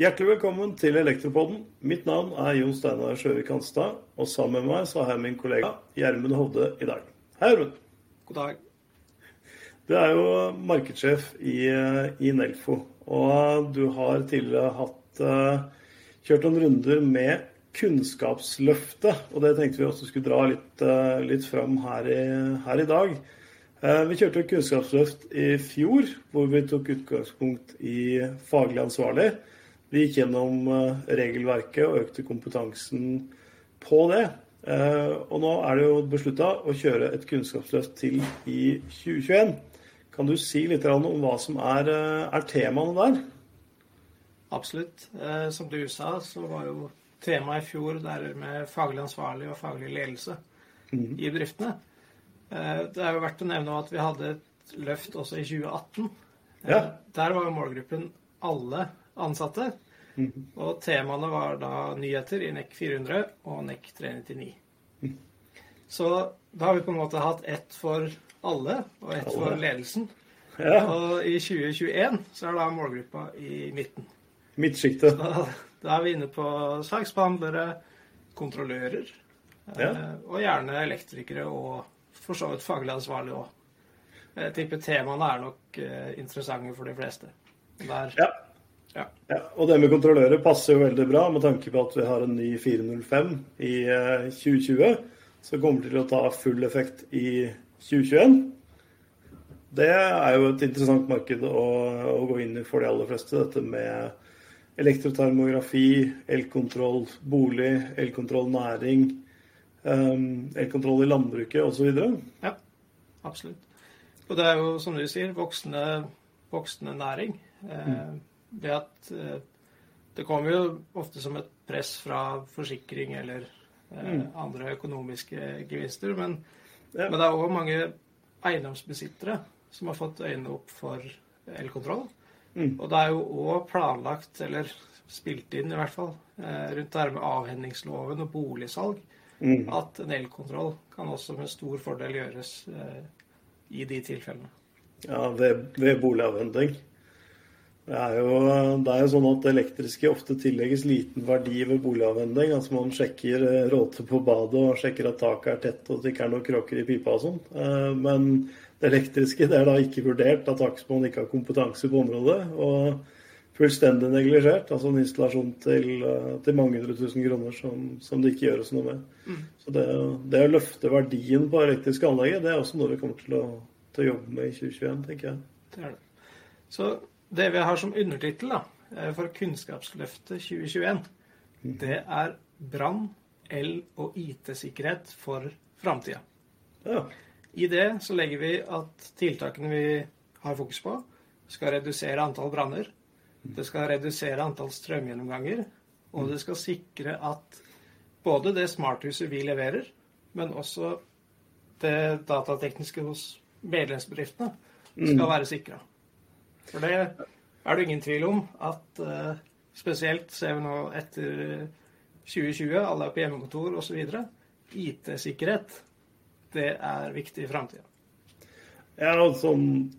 Hjertelig velkommen til Elektropodden. Mitt navn er Jon Steinar Sjøvik Hanstad, og sammen med meg så har jeg min kollega Gjermund Hovde i dag. Hei, Gjermund. God dag. Du er jo markedssjef i, i, Nelfo, og du har tidligere hatt uh, kjørt noen runder med Kunnskapsløftet, og det tenkte vi også skulle dra litt, uh, litt fram her i, her i dag. Uh, vi kjørte et Kunnskapsløft i fjor, hvor vi tok utgangspunkt i faglig ansvarlig. Vi gikk gjennom eh, regelverket og økte kompetansen på det. Eh, og nå er det jo beslutta å kjøre et kunnskapsløft til i 2021. Kan du si litt om hva som er, eh, er temaene der? Absolutt. Som du sa, så var jo temaet i fjor der med faglig ansvarlig og faglig ledelse mm. i bedriftene. Det er jo verdt å nevne at vi hadde et løft også i 2018. Ja. Der var jo målgruppen alle ansatte. Mm. Og temaene var da nyheter i NEC 400 og NEC 399. Mm. Så da har vi på en måte hatt ett for alle og ett for ledelsen. Ja. Og i 2021 så er da målgruppa i midten. Midtsjiktet. Da, da, er vi inne på saksbehandlere, kontrollører, ja. eh, og gjerne elektrikere og for så vidt faglig ansvarlig òg. Jeg tipper temaene er nok eh, interessante for de fleste. Der, ja. Ja. ja. Og det med kontrollører passer jo veldig bra med tanke på at vi har en ny 405 i 2020 eh, som kommer til å ta full effekt i 2021. Det er jo et interessant marked å, å gå inn i for de aller fleste. Dette med elektrotermografi, elkontroll bolig, elkontroll næring, elkontroll i landbruket osv. Ja, absolutt. Og det er jo, som du sier, voksende, voksende næring. Eh, mm det at eh, det kommer jo ofte som et press fra forsikring eller eh, mm. andre økonomiske gevinster. Men, ja. men det er òg mange eiendomsbesittere som har fått øynene opp for elkontroll. Mm. Og det er jo òg planlagt, eller spilt inn i hvert fall, eh, rundt det her med avhendingsloven og boligsalg, mm. at en elkontroll kan også med stor fordel gjøres i de tilfellene. Ja, ved, ved boligavhending. Det er, jo, det er jo sånn at elektriske ofte tillegges liten verdi ved boligavhending. Altså Man sjekker eh, råte på badet og sjekker at taket er tett og at det ikke er noen kråker i pipa og sånn. Eh, men det elektriske det er da ikke vurdert av takstmannen ikke har kompetanse på området. Og fullstendig neglisjert. Altså en installasjon til, eh, til mange hundre tusen kroner som, som, det ikke gjøres noe med. Mm. Så det, det, å løfte verdien på elektriske anlegget, det er også noe vi kommer til å, til å jobbe med i 2021, tenker jeg. Det er det. Så det vi har som undertittel eh, for Kunnskapsløftet 2021, mm. det er brann, el- og IT-sikkerhet for framtida. Ja. I det så legger vi at tiltakene vi har fokus på, skal redusere antall branner. Det skal redusere antall strømgjennomganger. Og det skal sikre at både det smarthuset vi leverer, men også det datatekniske hos medlemsbedriftene skal mm. være sikra. For det er det ingen tvil om at uh, spesielt ser vi nå etter 2020, alle er på hjemmekontor osv. IT-sikkerhet, det er viktig i framtida. Ja, sånn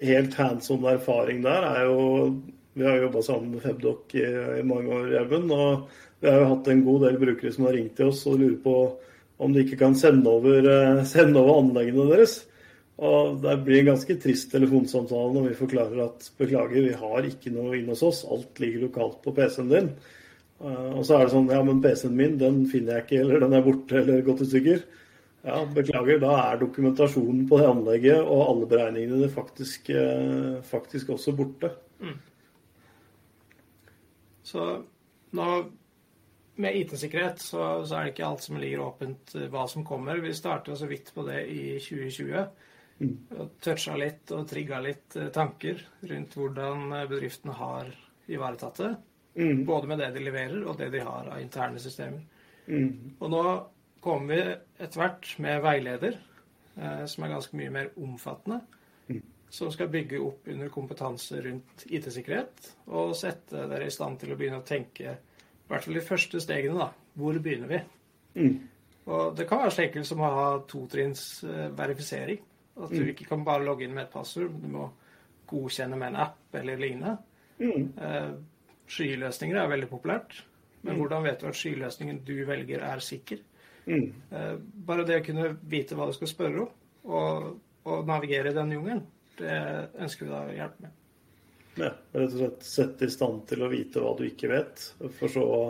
helt hands on erfaring der er jo Vi har jobba sammen med Febdoc i, i mange år, Gjermund. Og vi har jo hatt en god del brukere som har ringt til oss og lurer på om de ikke kan sende over, eh, sende over anleggene deres. Og det blir en ganske trist telefonsamtale når vi forklarer at beklager, vi har ikke noe inn hos oss, alt ligger lokalt på PC-en din. Eh, og så er det sånn ja, men PC-en min den finner jeg ikke, eller den er borte eller gått i stykker. Ja, beklager, da er dokumentasjonen på det anlegget og alle beregningene faktisk, eh, faktisk også borte. Mm. Så nå med IT-sikkerhet så, så, er det ikke alt som ligger åpent eh, hva som kommer. Vi starta så vidt på det i 2020. Og toucha litt og trigga litt eh, tanker rundt hvordan eh, bedriftene har ivaretatt det. Mm. Både med det de leverer, og det de har av interne systemer. Mm. Og nå kommer vi etter hvert med veileder, eh, som er ganske mye mer omfattende. Mm. Som skal bygge opp under kompetanse rundt IT-sikkerhet, og sette dere i stand til å begynne å tenke i hvert fall de første stegene, da. Hvor begynner vi? Mm. Og det kan være så enkelt som å ha totrinns eh, verifisering. At du mm. ikke kan bare logge inn med et passord. Du må godkjenne med en app eller lignende. Mm. Eh, skyløsninger er veldig populært, men hvordan vet du at skyløsningen du velger, er sikker? Mm. Eh, bare det å kunne vite hva du skal spørre om, og, og navigere i den jungelen, det ønsker vi da å hjelpe med. Ja, rett og slett sette i stand til å vite hva du ikke vet, for så å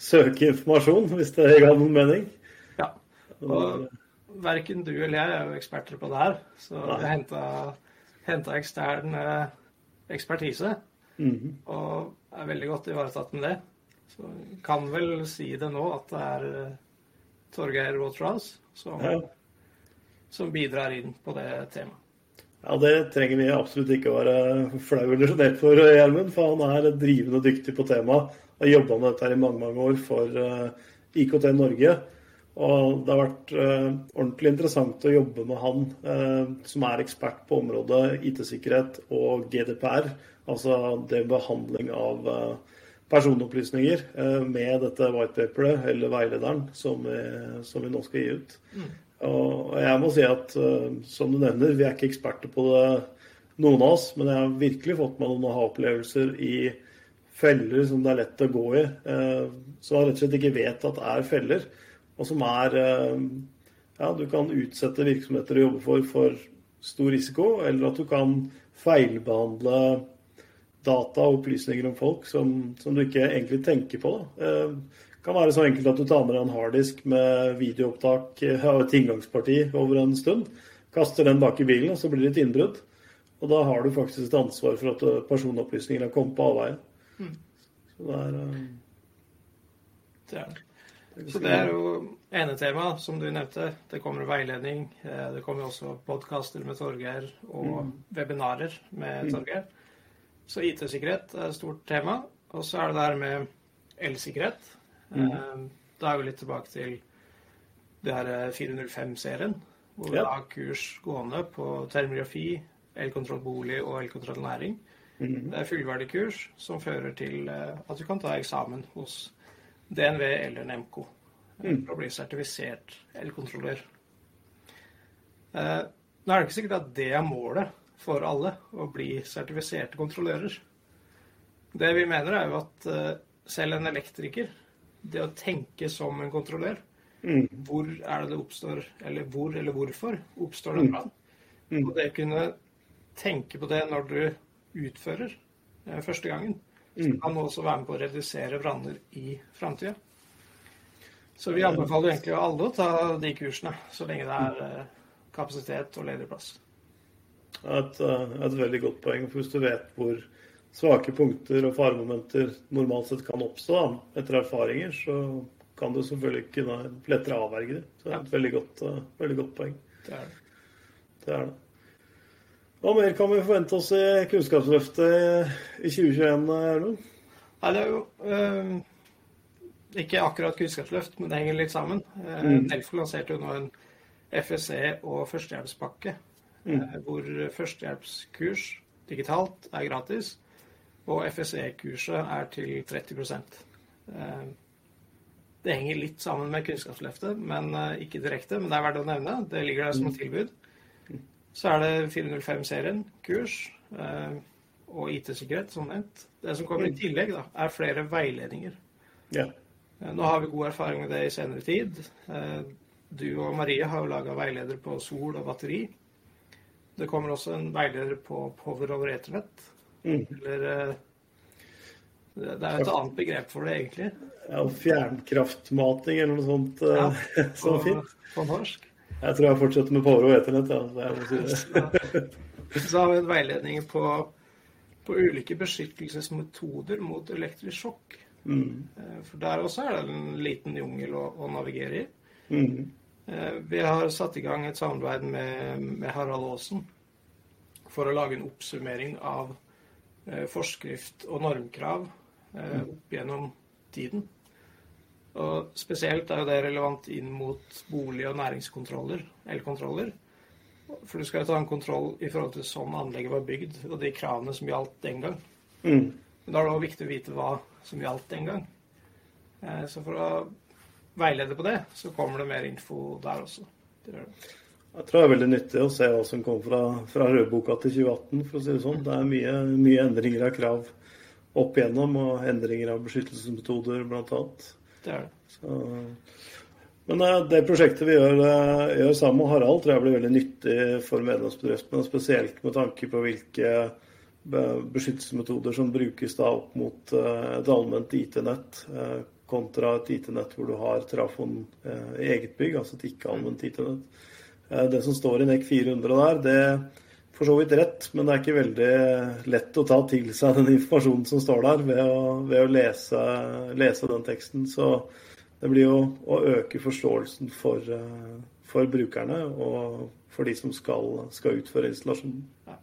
søke informasjon, hvis det ga noen mening. Ja. Og verken du eller jeg er jo eksperter på det her, så vi har henta ekstern ekspertise. ekspertise, -hmm. og er veldig godt ivaretatt med det. Så kan vel si det nå at det er eh, Torgeir Waterhouse som, Ja. som bidrar inn på det temaet. Ja, det trenger vi absolutt ikke være flau eller sjenert for, Gjermund. For han er drivende dyktig på temaet. Har jobba med dette her i mange mange år for eh, IKT Norge. Og det har vært eh, ordentlig interessant å jobbe med han, eh, som er ekspert på området IT-sikkerhet og GDPR. Altså det behandling av personopplysninger med dette whitepaperet eller veilederen som vi, som vi nå skal gi ut. Og jeg må si at eh, som du nevner, vi er ikke eksperter på det, noen av oss, men jeg har virkelig fått meg noen aha-opplevelser i feller som det er lett å gå i, eh, som man rett og slett ikke vet at er feller, og som er eh, Ja, du kan utsette virksomheter du jobber for for stor risiko, eller at du kan feilbehandle data og opplysninger om folk som, som du ikke egentlig tenker på. Da. Eh, Det kan være så enkelt at du tar med deg en harddisk med videoopptak eh, av et inngangsparti over en stund. Kaster den bak i bilen, og så blir det et innbrudd. Og da har du faktisk et ansvar for at eh, personopplysningene har kommet på avveie. Så det er eh, Det er det. Så det er jo ene tema, som du nevnte. Det kommer veiledning. eh, Det kommer også podkaster med Torgeir og webinarer med Torgeir. Så IT-sikkerhet er et stort tema. Og så er det det her med elsikkerhet. Eh, Da er vi litt tilbake til det her eh, 405-serien, hvor vi Ja. har kurs gående på termografi, elkontroll bolig og elkontroll næring. Det er fullverdig kurs som fører til eh, at du kan ta eksamen hos DNV eller Nemco mm. for å bli sertifisert elkontrollør. Eh, Nå er det ikke sikkert at det er målet for alle, å bli sertifiserte kontrollører. Det vi mener, er jo at eh, selv en elektriker, det å tenke som en kontrollør Hvor er det det oppstår, eller hvor eller hvorfor oppstår det brann? Og det å kunne tenke på det når du utfører eh, første gangen, så kan du også være med på å redusere branner i framtida. Så vi anbefaler egentlig alle å ta de kursene, så lenge det er eh, kapasitet og ledig plass. et, eh, et veldig godt poeng. For hvis du vet hvor svake punkter og faremomenter normalt sett kan oppstå da, etter erfaringer, så kan du selvfølgelig kunne lettere avverge det. Så det er et veldig godt, uh, veldig godt poeng. Det er det. Det er det. Hva mer kan vi forvente oss i Kunnskapsløftet i 2021, Erlend? Nei, det er jo uh, ikke akkurat kunnskapsløft, men det henger litt sammen. Mm. Delfo lanserte jo nå en FSE og førstehjelpspakke, mm. hvor førstehjelpskurs digitalt er gratis, og FSE-kurset er til 30 eh, Det henger litt sammen med Kunnskapsløftet, men eh, ikke direkte. Men det er verdt å nevne. Det ligger der som et tilbud. Så er det 405-serien, kurs eh, og IT-sikkerhet, som nevnt. Det som kommer i tillegg, da, er flere veiledninger. Ja. Nå har vi god erfaring med det i senere tid. Du og Marie har jo laga veileder på sol og batteri. Det kommer også en veileder på power over eternett. Mm. Eller eh, Det er jo et annet begrep for det, egentlig. ja fjernkraftmating eller noe sånt. eh, så på, fint. på norsk. Jeg tror jeg fortsetter med og Eternett. Ja. så si. Så har vi en veiledning på, på ulike beskyttelsesmetoder mot elektrisk sjokk. Mm. Eh, For der også er det en liten jungel å, å navigere i. Mm. Vi har satt i gang et samarbeid med, med Harald Aasen for å lage en oppsummering av forskrift og normkrav eh, opp gjennom tiden. Og spesielt er jo det relevant inn mot bolig- og næringskontroller, elkontroller. For du skal jo ta en kontroll i forhold til sånn anlegget var bygd, og de kravene som gjaldt den gang. Mm. Men da er det òg viktig å vite hva som gjaldt den gang. Eh, Så for å veilede på det, så kommer det mer info der også. Det det. Jeg tror det er veldig nyttig å se hva som kom fra, fra rødboka til 2018, for å si det sånn. Det er mye, mye endringer av krav opp igjennom, og endringer av beskyttelsesmetoder bl.a. Det er det. Så, men eh, det prosjektet vi gjør, eh, gjør sammen med Harald, tror jeg blir veldig nyttig for medlemsbedriftene. Spesielt med tanke på hvilke beskyttelsesmetoder som brukes da opp mot eh, et allment IT-nett kontra et IT-nett hvor du har trafon i eget bygg, altså et ikke-allment IT-nett. Det som står i NEC 400 der, det er for så vidt rett, men det er ikke veldig lett å ta til seg den informasjonen som står der ved å, ved å lese, lese, den teksten. Så det blir jo å øke forståelsen for, eh, for brukerne og for de som skal, skal utføre installasjonen. Ja.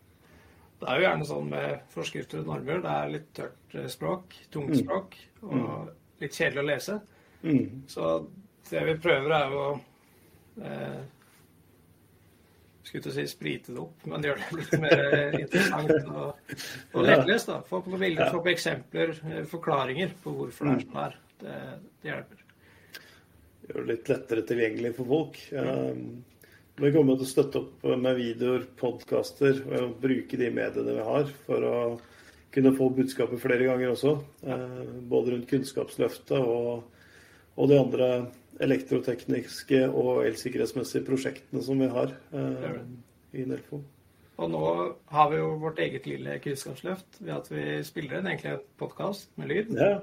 Det er jo gjerne sånn med forskrifter og normer. Det er litt tørt eh, språk, tungt mm. språk, og mm. litt kjedelig å lese. Mm. Så det vi prøver, er å eh, skulle til å si sprite det opp, men gjøre det litt mer eh, interessant og, og lettlest. da. Få på bilder, få på eksempler, forklaringer på hvorfor det er sånn det er. Det, det hjelper gjøre det litt lettere tilgjengelig for folk. Vi kommer til å støtte opp med videoer, podkaster og bruke de mediene vi har for å kunne få budskapet flere ganger også. Eh, både rundt Kunnskapsløftet og, og de andre elektrotekniske og elsikkerhetsmessige prosjektene som vi har eh, i Nelfo. Og nå har vi jo vårt eget lille kunnskapsløft ved at vi spiller inn egentlig podkast med lyd. Ja.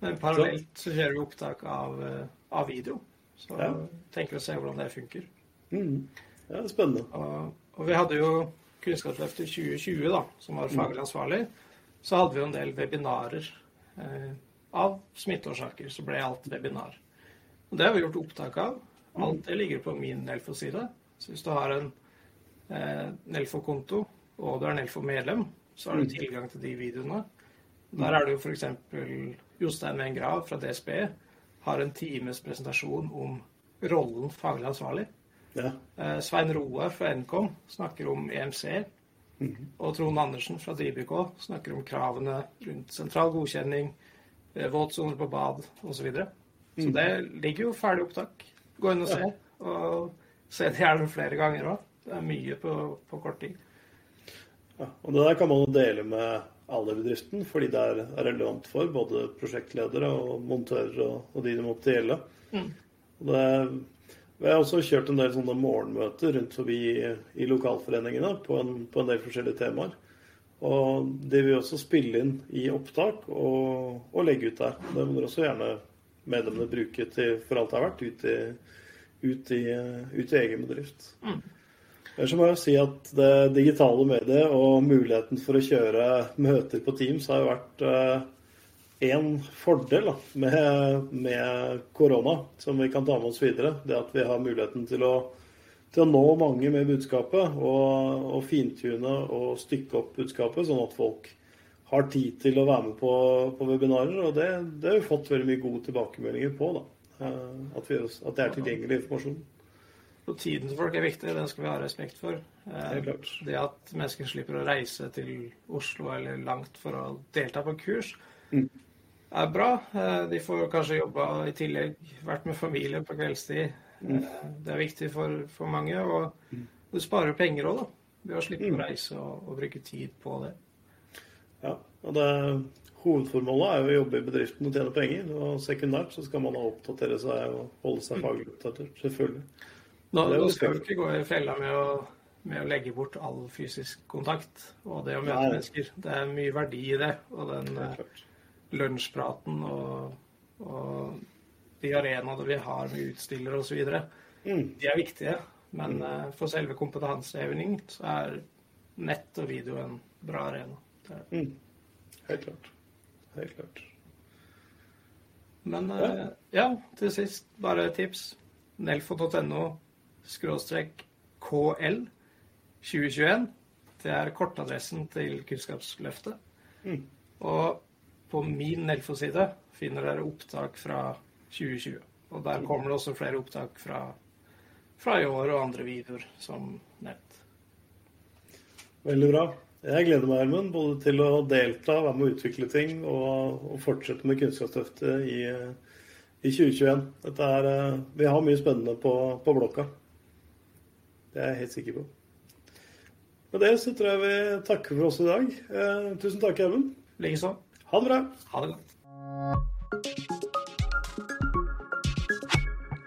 Men parallelt så kjører vi opptak av, eh, av video. Så ja. tenker vi å se hvordan det funker. Mm. Ja, det er spennende. Og, og, vi hadde jo Kunnskapsløftet 2020, da, som var faglig ansvarlig. Så hadde vi jo en del webinarer eh, av smitteårsaker. Så ble alt webinar. Og det har vi gjort opptak av. Alt det ligger på min Nelfo-side. Så hvis du har en eh, Nelfo-konto, og du er Nelfo-medlem, så har du mm. tilgang til de videoene. Der er det jo f.eks. Jostein Wen Grav fra DSB har en times presentasjon om rollen faglig ansvarlig. Ja. Eh, Svein Roar fra Nkom snakker om EMC. Mm -hmm. Og Trond Andersen fra DBK snakker om kravene rundt sentral godkjenning, eh, våtsoner på bad osv. Så, mm. det ligger jo ferdig opptak. Gå inn og se. Og se det gjerne flere ganger òg. Det er mye på, på kort tid. Ja, og det der kan man jo dele med alle bedriften, fordi det er relevant for både prosjektledere og montører og, og de det måtte gjelde. Mm. Det, vi har også kjørt en del sånne morgenmøter rundt forbi i, i lokalforeningene på en, på en, del forskjellige temaer. Og det vil vi også spille inn i opptak og, og legge ut der. Det må dere også gjerne medlemmene bruke til, for alt det har vært, ut i, ut i, ut i egen bedrift. Mm. Ellers må jeg si at det digitale mediet og muligheten for å kjøre møter på Teams har jo vært én eh, fordel da, med, med, korona som vi kan ta med oss videre. Det at vi har muligheten til å, til å nå mange med budskapet og, og fintune og stykke opp budskapet, sånn at folk har tid til å være med på, på webinarer. Og det, det, har vi fått veldig mye gode tilbakemeldinger på. da, eh, At, vi, at det er tilgjengelig informasjon. Så tiden til folk er viktig, den skal vi ha respekt for. Det, det at mennesker slipper å reise til Oslo eller langt for å delta på kurs, mm. er bra. Eh, de får kanskje jobba i tillegg, vært med familie på kveldstid. Mm. Eh, det er viktig for, for mange. Og mm. du sparer penger òg, da. Ved å slippe mm. å reise og, og, bruke tid på det. Ja, og det Hovedformålet er jo å jobbe i bedriften og tjene penger. Og sekundært så skal man oppdatere seg og holde seg mm. faglig oppdatert. Selvfølgelig. Nå, nå skal vi ikke gå i fella med å, med å, legge bort all fysisk kontakt og det å møte Nei. mennesker. Det er mye verdi i det. Og den uh, lunsjpraten og, og, de arenaene vi har med utstillere osv., mm. de er viktige. Men uh, for selve kompetanseheving så er nett og video en bra arena. Mm. Helt klart. Helt klart. Men uh, ja, til sist bare et tips. Nelfo.no skråstrek KL 2021. Det er kortadressen til Kunnskapsløftet. Mm. Og på min Nelfo-side finner dere opptak fra 2020. Og der kommer det også flere opptak fra, fra i år og andre videoer som nevnt. Veldig bra. Jeg gleder meg, Hermen, både til å delta, være med å utvikle ting og, og fortsette med Kunnskapsløftet i, i 2021. Er, eh, vi har mye spennende på, på blokka. Det er jeg helt sikker på. Med det så tror jeg vi takker for oss i dag. Eh, tusen takk, Even. Likeså. Ha det bra. Ha det godt.